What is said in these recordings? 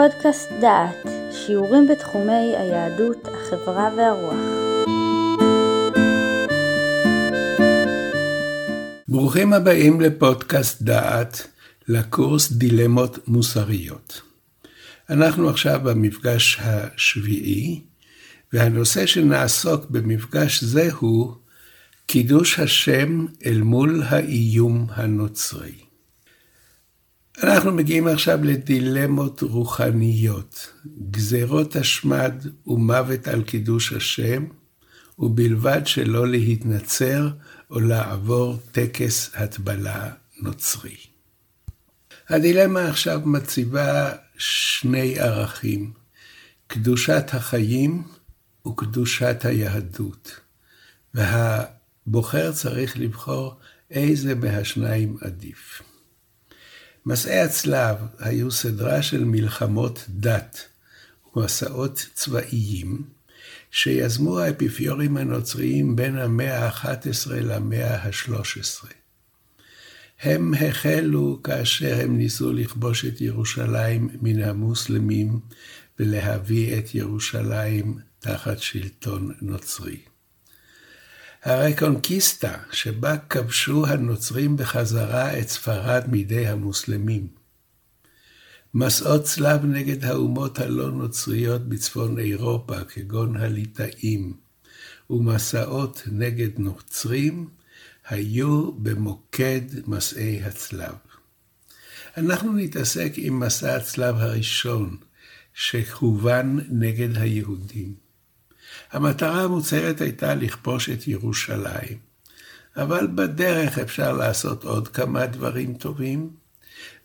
פודקאסט דעת, שיעורים בתחומי היהדות, החברה והרוח. ברוכים הבאים לפודקאסט דעת, לקורס דילמות מוסריות. אנחנו עכשיו במפגש השביעי, והנושא שנעסוק במפגש זה הוא קידוש השם אל מול האיום הנוצרי. אנחנו מגיעים עכשיו לדילמות רוחניות, גזרות השמד ומוות על קידוש השם, ובלבד שלא להתנצר או לעבור טקס הטבלה נוצרי. הדילמה עכשיו מציבה שני ערכים, קדושת החיים וקדושת היהדות, והבוחר צריך לבחור איזה מהשניים עדיף. מסעי הצלב היו סדרה של מלחמות דת ומסעות צבאיים שיזמו האפיפיורים הנוצריים בין המאה ה-11 למאה ה-13. הם החלו כאשר הם ניסו לכבוש את ירושלים מן המוסלמים ולהביא את ירושלים תחת שלטון נוצרי. הרקונקיסטה, שבה כבשו הנוצרים בחזרה את ספרד מידי המוסלמים. מסעות צלב נגד האומות הלא נוצריות בצפון אירופה, כגון הליטאים, ומסעות נגד נוצרים, היו במוקד מסעי הצלב. אנחנו נתעסק עם מסע הצלב הראשון, שכוון נגד היהודים. המטרה המוצהרת הייתה לכבוש את ירושלים, אבל בדרך אפשר לעשות עוד כמה דברים טובים,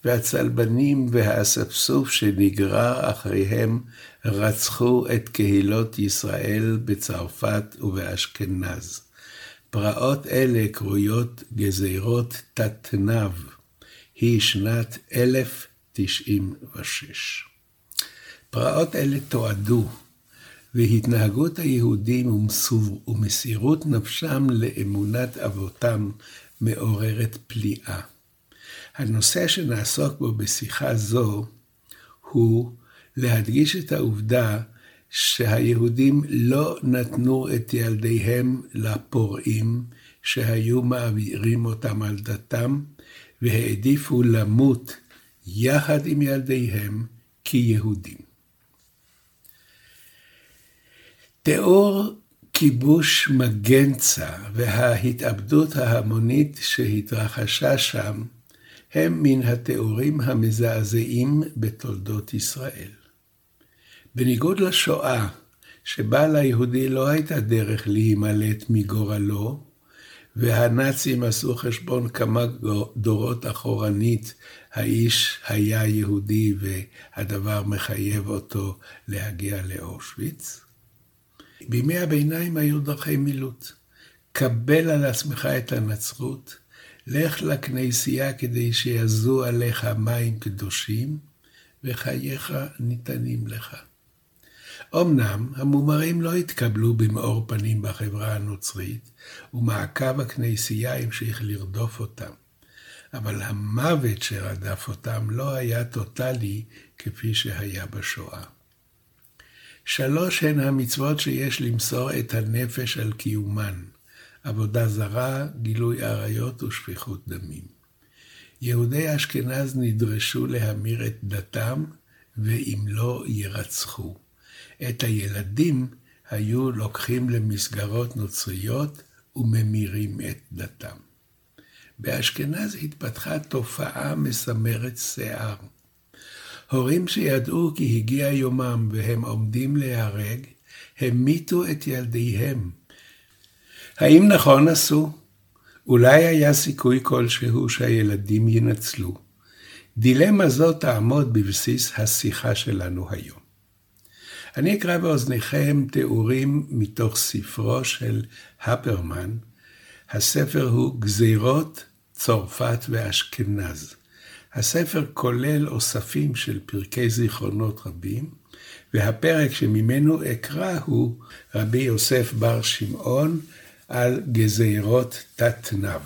והצלבנים והאספסוף שנגרר אחריהם רצחו את קהילות ישראל בצרפת ובאשכנז. פרעות אלה קרויות גזירות תתנב, היא שנת 1096. פרעות אלה תועדו, והתנהגות היהודים ומסירות נפשם לאמונת אבותם מעוררת פליאה. הנושא שנעסוק בו בשיחה זו הוא להדגיש את העובדה שהיהודים לא נתנו את ילדיהם לפורעים שהיו מעבירים אותם על דתם, והעדיפו למות יחד עם ילדיהם כיהודים. תיאור כיבוש מגנצה וההתאבדות ההמונית שהתרחשה שם הם מן התיאורים המזעזעים בתולדות ישראל. בניגוד לשואה, שבה ליהודי לא הייתה דרך להימלט מגורלו, והנאצים עשו חשבון כמה דורות אחורנית, האיש היה יהודי והדבר מחייב אותו להגיע לאושוויץ. בימי הביניים היו דרכי מילוט. קבל על עצמך את הנצרות, לך לכנסייה כדי שיזו עליך מים קדושים, וחייך ניתנים לך. אמנם המומרים לא התקבלו במאור פנים בחברה הנוצרית, ומעקב הכנסייה המשיך לרדוף אותם. אבל המוות שרדף אותם לא היה טוטאלי כפי שהיה בשואה. שלוש הן המצוות שיש למסור את הנפש על קיומן, עבודה זרה, גילוי עריות ושפיכות דמים. יהודי אשכנז נדרשו להמיר את דתם, ואם לא, ירצחו. את הילדים היו לוקחים למסגרות נוצריות וממירים את דתם. באשכנז התפתחה תופעה מסמרת שיער. הורים שידעו כי הגיע יומם והם עומדים להיהרג, המיתו את ילדיהם. האם נכון עשו? אולי היה סיכוי כלשהו שהילדים ינצלו. דילמה זו תעמוד בבסיס השיחה שלנו היום. אני אקרא באוזניכם תיאורים מתוך ספרו של הפרמן. הספר הוא גזירות צרפת ואשכנז. הספר כולל אוספים של פרקי זיכרונות רבים, והפרק שממנו אקרא הוא רבי יוסף בר שמעון על גזירות תתנב.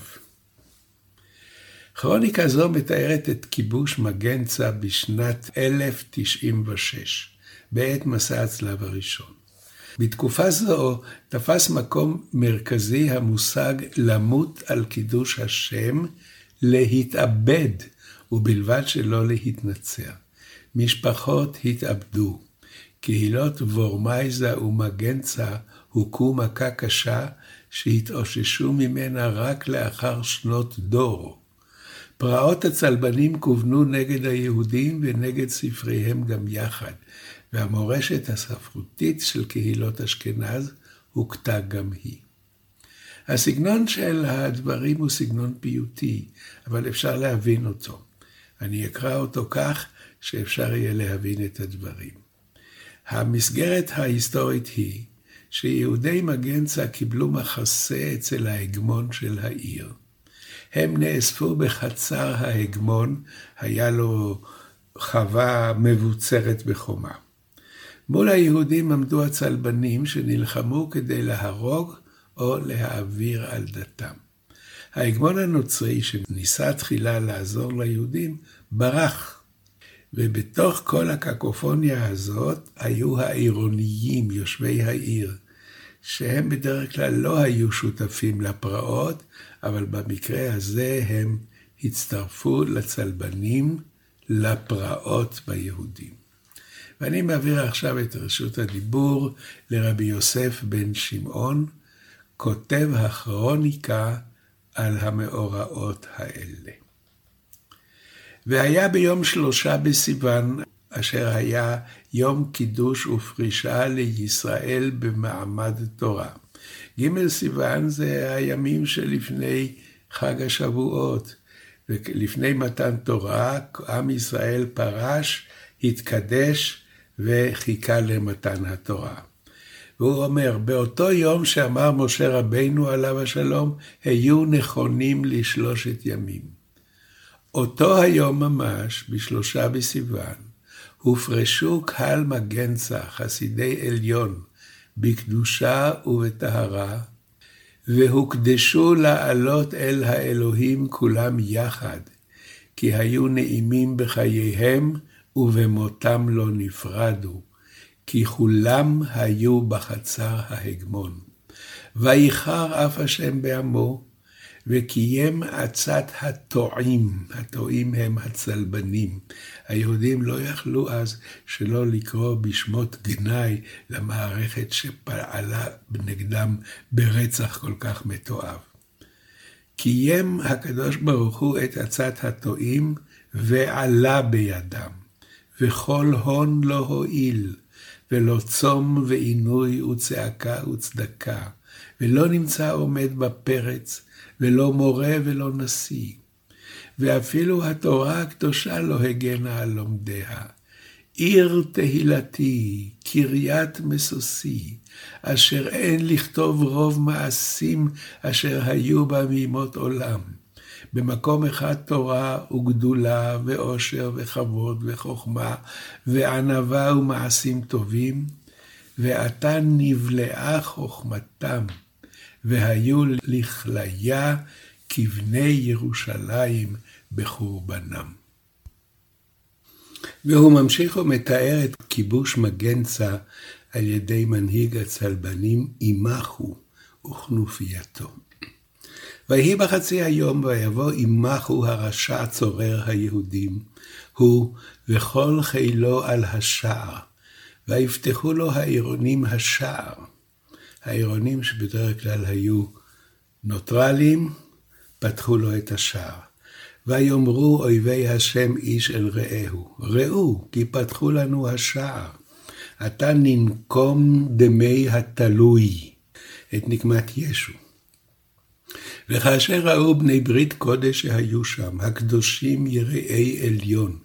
כרוניקה זו מתארת את כיבוש מגנצה בשנת 1096, בעת מסע הצלב הראשון. בתקופה זו תפס מקום מרכזי המושג למות על קידוש השם, להתאבד, ובלבד שלא להתנצר. משפחות התאבדו. קהילות וורמייזה ומגנצה הוכו מכה קשה שהתאוששו ממנה רק לאחר שנות דור. פרעות הצלבנים כוונו נגד היהודים ונגד ספריהם גם יחד, והמורשת הספרותית של קהילות אשכנז הוכתה גם היא. הסגנון של הדברים הוא סגנון פיוטי, אבל אפשר להבין אותו. אני אקרא אותו כך שאפשר יהיה להבין את הדברים. המסגרת ההיסטורית היא שיהודי מגנצה קיבלו מחסה אצל ההגמון של העיר. הם נאספו בחצר ההגמון, היה לו חווה מבוצרת בחומה. מול היהודים עמדו הצלבנים שנלחמו כדי להרוג או להעביר על דתם. ההגמון הנוצרי, שניסה תחילה לעזור ליהודים, ברח ובתוך כל הקקופוניה הזאת היו העירוניים, יושבי העיר, שהם בדרך כלל לא היו שותפים לפרעות, אבל במקרה הזה הם הצטרפו לצלבנים, לפרעות ביהודים. ואני מעביר עכשיו את רשות הדיבור לרבי יוסף בן שמעון, כותב הכרוניקה על המאורעות האלה. והיה ביום שלושה בסיוון, אשר היה יום קידוש ופרישה לישראל במעמד תורה. ג' סיוון זה הימים שלפני חג השבועות, ולפני מתן תורה, עם ישראל פרש, התקדש וחיכה למתן התורה. והוא אומר, באותו יום שאמר משה רבינו עליו השלום, היו נכונים לשלושת ימים. אותו היום ממש, בשלושה בסיוון, הופרשו קהל מגנצה, חסידי עליון, בקדושה ובטהרה, והוקדשו לעלות אל האלוהים כולם יחד, כי היו נעימים בחייהם ובמותם לא נפרדו, כי כולם היו בחצר ההגמון. ויחר אף השם בעמו, וקיים עצת הטועים, הטועים הם הצלבנים. היהודים לא יכלו אז שלא לקרוא בשמות גנאי למערכת שפעלה נגדם ברצח כל כך מתועב. קיים הקדוש ברוך הוא את עצת הטועים ועלה בידם, וכל הון לא הועיל, ולא צום ועינוי וצעקה וצדקה, ולא נמצא עומד בפרץ, ולא מורה ולא נשיא. ואפילו התורה הקדושה לא הגנה על לומדיה. עיר תהילתי, קריית מסוסי, אשר אין לכתוב רוב מעשים אשר היו בה מימות עולם. במקום אחד תורה וגדולה ועושר וכבוד וחוכמה וענווה ומעשים טובים, ועתה נבלעה חוכמתם. והיו לכליה כבני ירושלים בחורבנם. והוא ממשיך ומתאר את כיבוש מגנצה על ידי מנהיג הצלבנים עמחו וכנופייתו. ויהי בחצי היום ויבוא עמחו הרשע צורר היהודים, הוא וכל חילו על השער, ויפתחו לו העירונים השער. העירונים שבדרך כלל היו נוטרלים, פתחו לו את השער. ויאמרו אויבי השם איש אל רעהו, ראו, כי פתחו לנו השער. עתה ננקום דמי התלוי, את נקמת ישו. וכאשר ראו בני ברית קודש שהיו שם, הקדושים יראי עליון,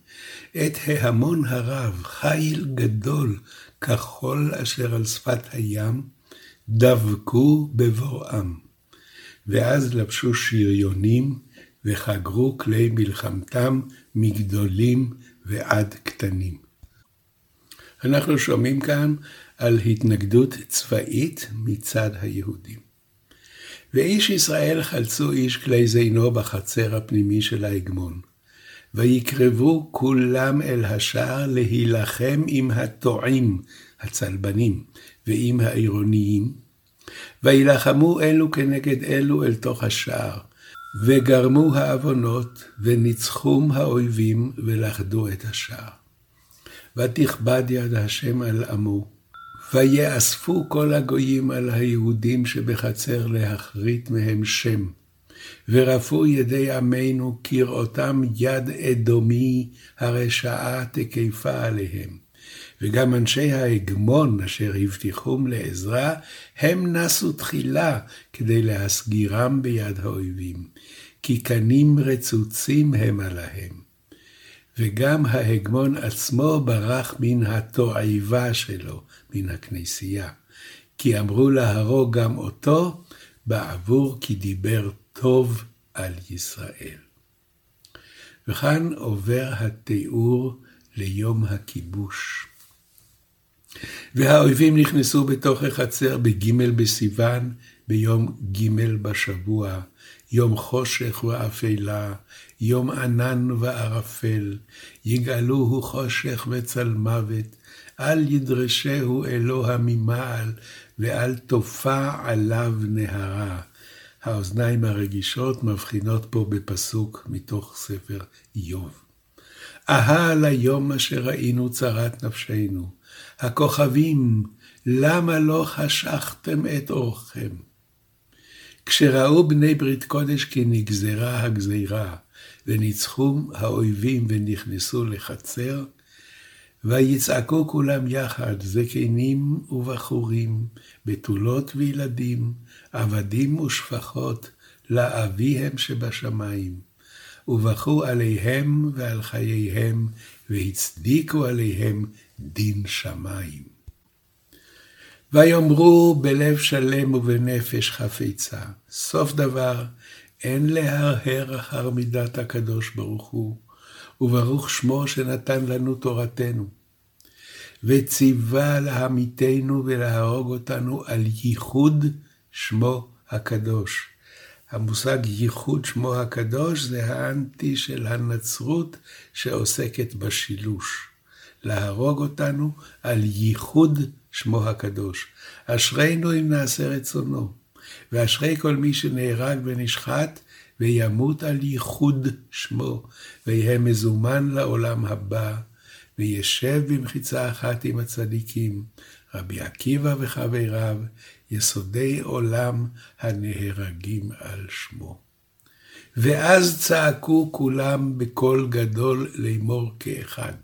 את ההמון הרב, חיל גדול, כחול אשר על שפת הים, דבקו בבואם. ואז לבשו שריונים וחגרו כלי מלחמתם מגדולים ועד קטנים. אנחנו שומעים כאן על התנגדות צבאית מצד היהודים. ואיש ישראל חלצו איש כלי זינו בחצר הפנימי של ההגמון. ויקרבו כולם אל השער להילחם עם הטועים, הצלבנים, ועם העירוניים. וילחמו אלו כנגד אלו אל תוך השער, וגרמו העוונות, וניצחום האויבים, ולכדו את השער. ותכבד יד השם על עמו, ויאספו כל הגויים על היהודים שבחצר להכרית מהם שם. ורפו ידי עמנו כראותם יד אדומי הרשעה תקיפה עליהם. וגם אנשי ההגמון אשר הבטיחום לעזרה, הם נסו תחילה כדי להסגירם ביד האויבים, כי קנים רצוצים הם עליהם. וגם ההגמון עצמו ברח מן התועבה שלו, מן הכנסייה. כי אמרו להרוג גם אותו, בעבור כי דיבר טוב על ישראל. וכאן עובר התיאור ליום הכיבוש. והאויבים נכנסו בתוך החצר בג' בסיוון, ביום ג' בשבוע, יום חושך ואפלה, יום ענן וערפל, יגאלוהו חושך וצל מוות, אל ידרשהו אלוה ממעל, ואל תופע עליו נהרה. האוזניים הרגישות מבחינות פה בפסוק מתוך ספר איוב. אהה ליום אשר ראינו צרת נפשנו, הכוכבים, למה לא חשכתם את אורכם? כשראו בני ברית קודש כי נגזרה הגזירה, וניצחו האויבים ונכנסו לחצר, ויצעקו כולם יחד, זקנים ובחורים, בתולות וילדים, עבדים ושפחות, לאביהם שבשמיים. ובכו עליהם ועל חייהם, והצדיקו עליהם דין שמיים. ויאמרו בלב שלם ובנפש חפצה, סוף דבר, אין להרהר אחר מידת הקדוש ברוך הוא, וברוך שמו שנתן לנו תורתנו. וציווה להמיתנו ולהרוג אותנו על ייחוד שמו הקדוש. המושג ייחוד שמו הקדוש זה האנטי של הנצרות שעוסקת בשילוש. להרוג אותנו על ייחוד שמו הקדוש. אשרינו אם נעשה רצונו, ואשרי כל מי שנהרג ונשחט וימות על ייחוד שמו, ויהיה מזומן לעולם הבא, וישב במחיצה אחת עם הצדיקים, רבי עקיבא וחבריו, יסודי עולם הנהרגים על שמו. ואז צעקו כולם בקול גדול לאמור כאחד.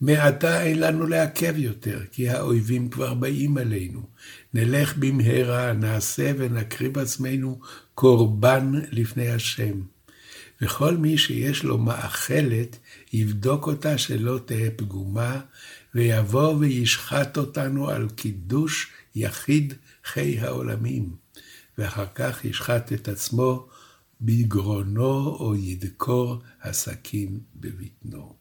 מעתה אין לנו לעכב יותר, כי האויבים כבר באים עלינו. נלך במהרה, נעשה ונקריב עצמנו קורבן לפני השם. וכל מי שיש לו מאכלת, יבדוק אותה שלא תהא פגומה, ויבוא וישחט אותנו על קידוש יחיד חי העולמים, ואחר כך ישחט את עצמו בגרונו או ידקור הסכין בבטנו.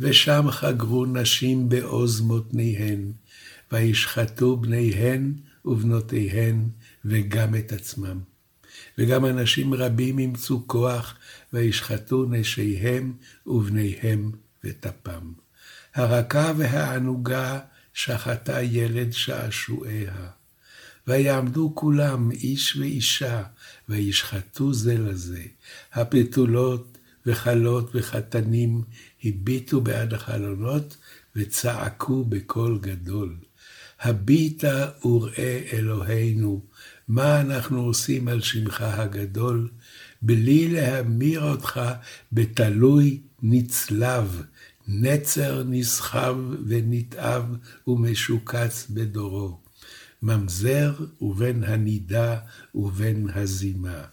ושם חגרו נשים בעוז מותניהן, וישחטו בניהן ובנותיהן, וגם את עצמם. וגם אנשים רבים ימצאו כוח, וישחטו נשיהם ובניהם וטפם. הרכה והענוגה שחטה ילד שעשועיה. ויעמדו כולם, איש ואישה, וישחטו זה לזה. הפתולות וכלות וחתנים הביטו בעד החלונות, וצעקו בקול גדול. הביטה וראה אלוהינו, מה אנחנו עושים על שמך הגדול, בלי להמיר אותך בתלוי נצלב, נצר נסחב ונתעב ומשוקץ בדורו. ממזר ובין הנידה ובין הזימה.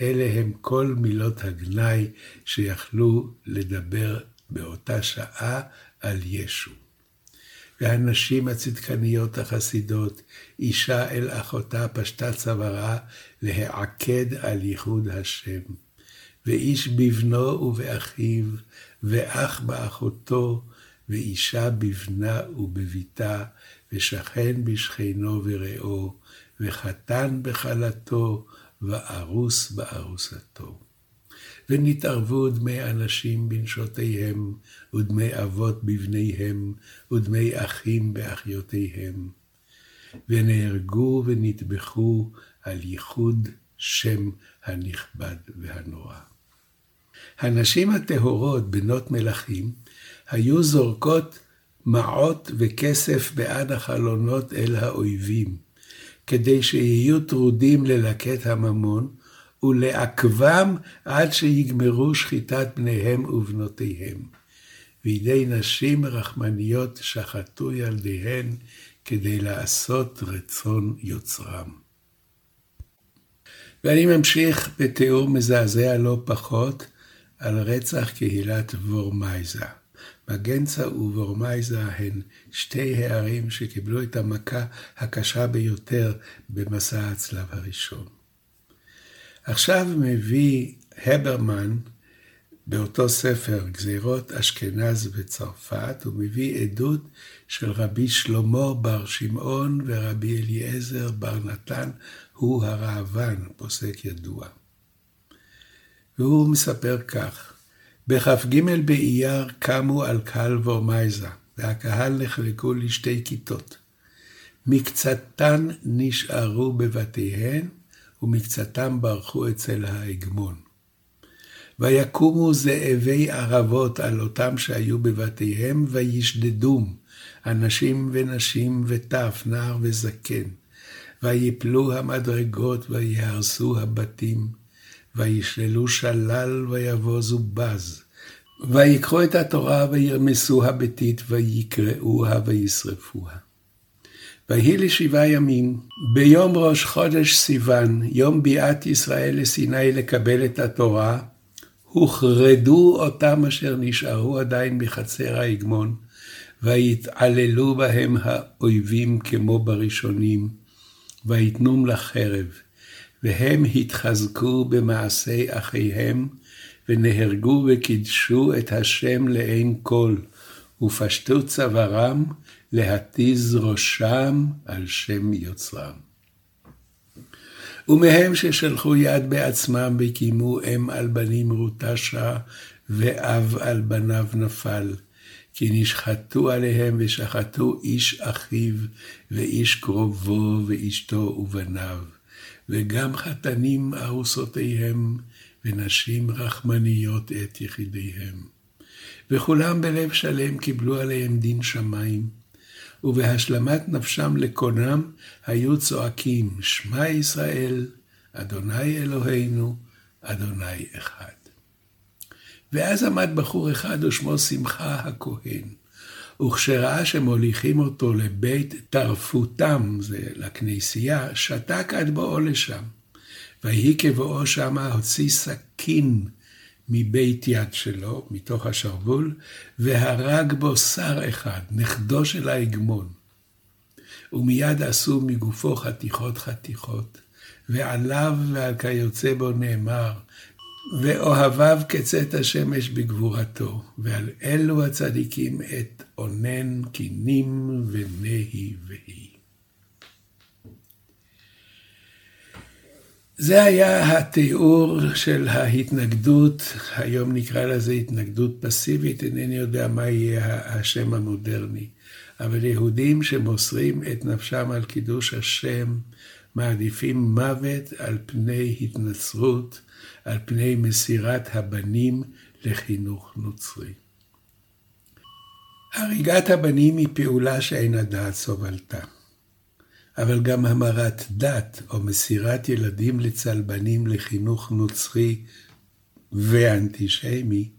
אלה הם כל מילות הגנאי שיכלו לדבר באותה שעה על ישו. והנשים הצדקניות החסידות, אישה אל אחותה פשטה צווארה להעקד על ייחוד השם. ואיש בבנו ובאחיו, ואח באחותו, ואישה בבנה ובביתה, ושכן בשכנו ורעו, וחתן בכלתו, וארוס בארוסתו. ונתערבו דמי אנשים בנשותיהם, ודמי אבות בבניהם, ודמי אחים באחיותיהם. ונהרגו ונטבחו על ייחוד שם הנכבד והנורא. הנשים הטהורות, בנות מלכים, היו זורקות מעות וכסף בעד החלונות אל האויבים, כדי שיהיו טרודים ללקט הממון, ולעכבם עד שיגמרו שחיטת בניהם ובנותיהם. וידי נשים רחמניות שחטו ילדיהן כדי לעשות רצון יוצרם. ואני ממשיך בתיאור מזעזע לא פחות על רצח קהילת וורמייזה. מגנצה וורמייזה הן שתי הערים שקיבלו את המכה הקשה ביותר במסע הצלב הראשון. עכשיו מביא הברמן באותו ספר, גזירות אשכנז וצרפת, הוא מביא עדות של רבי שלמה בר שמעון ורבי אליעזר בר נתן, הוא הראב"ן, פוסק ידוע. והוא מספר כך: בכ"ג באייר קמו על קהל ורמייזה, והקהל נחלקו לשתי כיתות. מקצתן נשארו בבתיהן, ומקצתם ברחו אצל ההגמון. ויקומו זאבי ערבות על אותם שהיו בבתיהם, וישדדום, אנשים ונשים וטף, נער וזקן. ויפלו המדרגות, ויהרסו הבתים, וישללו שלל, ויבוזו בז. ויקחו את התורה, וירמסוה ביתית, ויקראוה, וישרפוה. ויהי לשבעה ימים, ביום ראש חודש סיוון, יום ביאת ישראל לסיני לקבל את התורה, הוחרדו אותם אשר נשארו עדיין מחצר ההגמון, ויתעללו בהם האויבים כמו בראשונים, ויתנום לחרב, והם התחזקו במעשי אחיהם, ונהרגו וקידשו את השם לעין כל, ופשטו צווארם להתיז ראשם על שם יוצרם. ומהם ששלחו יד בעצמם וקיימו אם על בנים רוטשה, ואב על בניו נפל. כי נשחטו עליהם ושחטו איש אחיו, ואיש קרובו, ואשתו ובניו. וגם חתנים ארוסותיהם, ונשים רחמניות את יחידיהם. וכולם בלב שלם קיבלו עליהם דין שמיים. ובהשלמת נפשם לקונם היו צועקים, שמע ישראל, אדוני אלוהינו, אדוני אחד. ואז עמד בחור אחד ושמו שמחה הכהן, וכשראה שמוליכים אותו לבית טרפותם, זה לכנסייה, שתק עד בואו לשם. ויהי כבואו שמה הוציא סכין מבית יד שלו, מתוך השרוול, והרג בו שר אחד, נכדו של ההגמון. ומיד עשו מגופו חתיכות חתיכות, ועליו ועל כיוצא בו נאמר, ואוהביו כצאת השמש בגבורתו, ועל אלו הצדיקים את אונן קינים ונהי והי. זה היה התיאור של ההתנגדות, היום נקרא לזה התנגדות פסיבית, אינני יודע מה יהיה השם המודרני. אבל יהודים שמוסרים את נפשם על קידוש השם, מעדיפים מוות על פני התנצרות, על פני מסירת הבנים לחינוך נוצרי. הריגת הבנים היא פעולה שאין הדעת סובלתה. אבל גם המרת דת או מסירת ילדים לצלבנים לחינוך נוצרי ואנטישמי,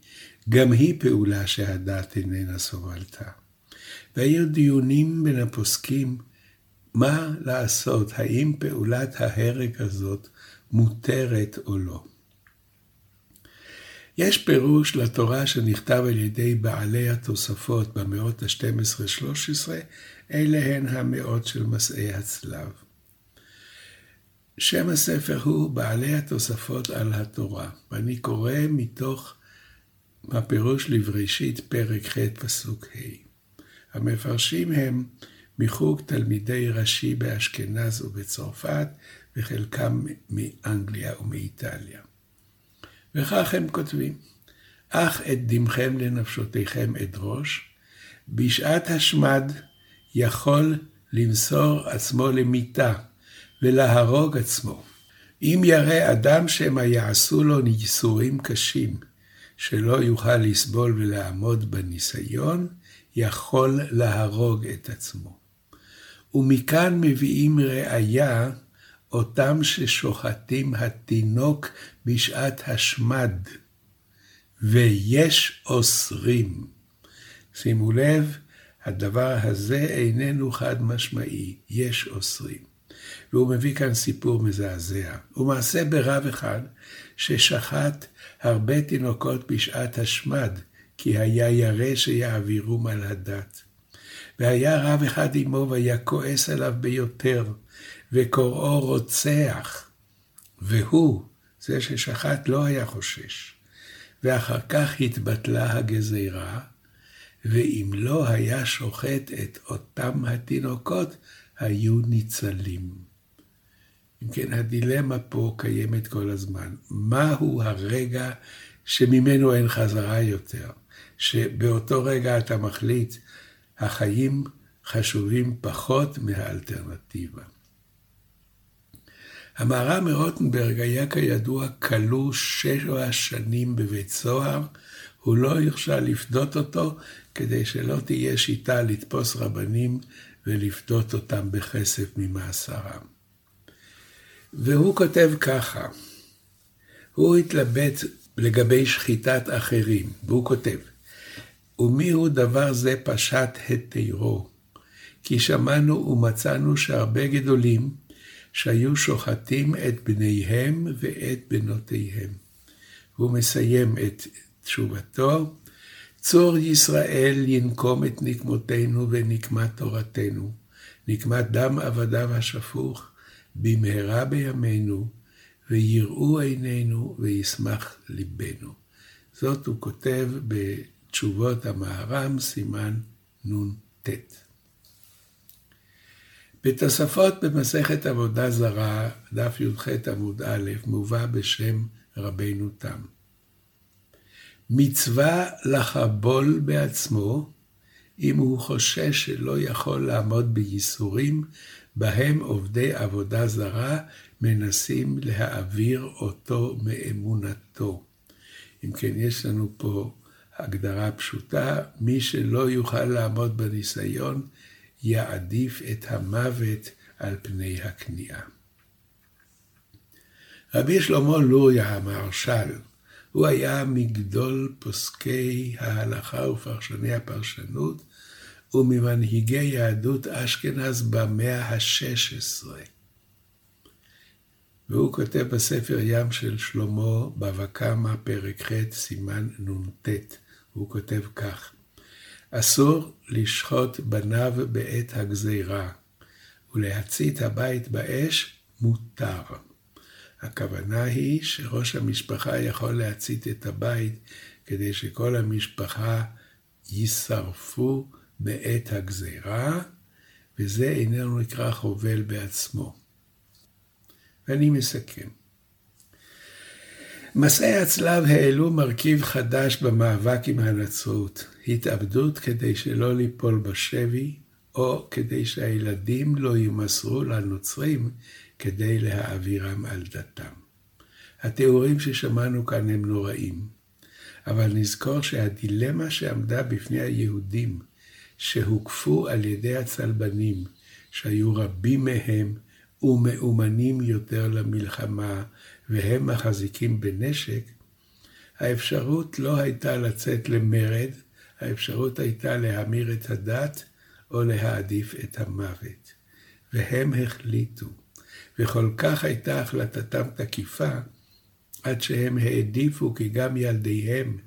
גם היא פעולה שהדת איננה סובלתה. והיו דיונים בין הפוסקים מה לעשות, האם פעולת ההרג הזאת מותרת או לא. יש פירוש לתורה שנכתב על ידי בעלי התוספות במאות ה-12-13, אלה הן המאות של מסעי הצלב. שם הספר הוא בעלי התוספות על התורה, ואני קורא מתוך הפירוש לבראשית פרק ח' פסוק ה'. המפרשים הם מחוג תלמידי רש"י באשכנז ובצרפת, וחלקם מאנגליה ומאיטליה. וכך הם כותבים, אך את דמכם לנפשותיכם אדרוש, בשעת השמד יכול למסור עצמו למיתה ולהרוג עצמו. אם ירא אדם שמא יעשו לו ניסורים קשים, שלא יוכל לסבול ולעמוד בניסיון, יכול להרוג את עצמו. ומכאן מביאים ראיה אותם ששוחטים התינוק בשעת השמד, ויש אוסרים. שימו לב, הדבר הזה איננו חד משמעי, יש אוסרים. והוא מביא כאן סיפור מזעזע. הוא מעשה ברב אחד ששחט הרבה תינוקות בשעת השמד, כי היה ירא שיעבירום על הדת. והיה רב אחד עמו והיה כועס עליו ביותר, וקוראו רוצח. והוא, זה ששחט, לא היה חושש. ואחר כך התבטלה הגזירה, ואם לא היה שוחט את אותם התינוקות, היו ניצלים. אם כן, הדילמה פה קיימת כל הזמן. מהו הרגע שממנו אין חזרה יותר? שבאותו רגע אתה מחליט, החיים חשובים פחות מהאלטרנטיבה. המהר"ם מרוטנברג היה כידוע כלוא שבע שנים בבית סוהר, הוא לא הרשה לפדות אותו כדי שלא תהיה שיטה לתפוס רבנים ולפדות אותם בכסף ממאסרם. והוא כותב ככה, הוא התלבט לגבי שחיטת אחרים, והוא כותב, ומיהו דבר זה פשט היתרו? כי שמענו ומצאנו שהרבה גדולים שהיו שוחטים את בניהם ואת בנותיהם. והוא מסיים את תשובתו, צור ישראל ינקום את נקמותינו ונקמת תורתנו, נקמת דם עבדיו השפוך, במהרה בימינו, ויראו עינינו וישמח ליבנו. זאת הוא כותב בתשובות המהר"ם, סימן נ"ט. בתוספות במסכת עבודה זרה, דף י"ח עמוד א', מובא בשם רבנו תם. מצווה לחבול בעצמו, אם הוא חושש שלא יכול לעמוד בייסורים בהם עובדי עבודה זרה מנסים להעביר אותו מאמונתו. אם כן, יש לנו פה הגדרה פשוטה, מי שלא יוכל לעמוד בניסיון, יעדיף את המוות על פני הכניעה. רבי שלמה לוריה המהרש"ל, הוא היה מגדול פוסקי ההלכה ופרשני הפרשנות, וממנהיגי יהדות אשכנז במאה ה-16. והוא כותב בספר ים של שלמה, בבא קמא, פרק ח', סימן נ"ט, הוא כותב כך: אסור לשחוט בניו בעת הגזירה, ולהצית הבית באש מותר. הכוונה היא שראש המשפחה יכול להצית את הבית כדי שכל המשפחה יישרפו בעת הגזירה, וזה איננו נקרא חובל בעצמו. ואני מסכם. מסעי הצלב העלו מרכיב חדש במאבק עם הנצרות, התאבדות כדי שלא ליפול בשבי, או כדי שהילדים לא יימסרו לנוצרים כדי להעבירם על דתם. התיאורים ששמענו כאן הם נוראים, אבל נזכור שהדילמה שעמדה בפני היהודים שהוקפו על ידי הצלבנים, שהיו רבים מהם ומאומנים יותר למלחמה, והם מחזיקים בנשק, האפשרות לא הייתה לצאת למרד, האפשרות הייתה להמיר את הדת או להעדיף את המוות. והם החליטו, וכל כך הייתה החלטתם תקיפה, עד שהם העדיפו כי גם ילדיהם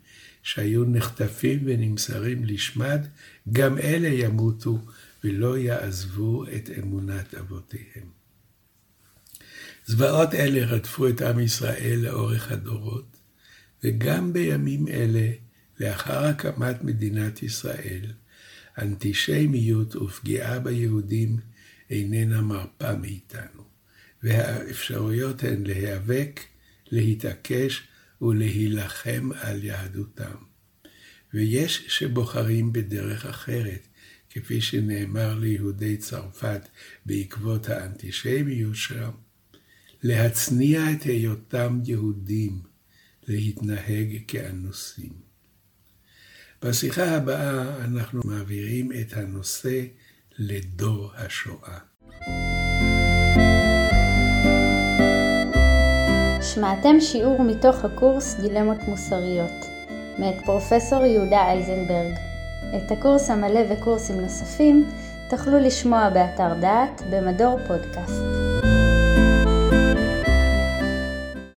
שהיו נחטפים ונמסרים לשמד, גם אלה ימותו ולא יעזבו את אמונת אבותיהם. זוועות אלה רדפו את עם ישראל לאורך הדורות, וגם בימים אלה, לאחר הקמת מדינת ישראל, אנטישמיות ופגיעה ביהודים איננה מרפה מאיתנו, והאפשרויות הן להיאבק, להתעקש ולהילחם על יהדותם. ויש שבוחרים בדרך אחרת, כפי שנאמר ליהודי צרפת בעקבות האנטישמיות שם, להצניע את היותם יהודים, להתנהג כאנוסים. בשיחה הבאה אנחנו מעבירים את הנושא לדור השואה. שמעתם שיעור מתוך הקורס דילמות מוסריות, מאת פרופסור יהודה אייזנברג. את הקורס המלא וקורסים נוספים תוכלו לשמוע באתר דעת במדור פודקאסט.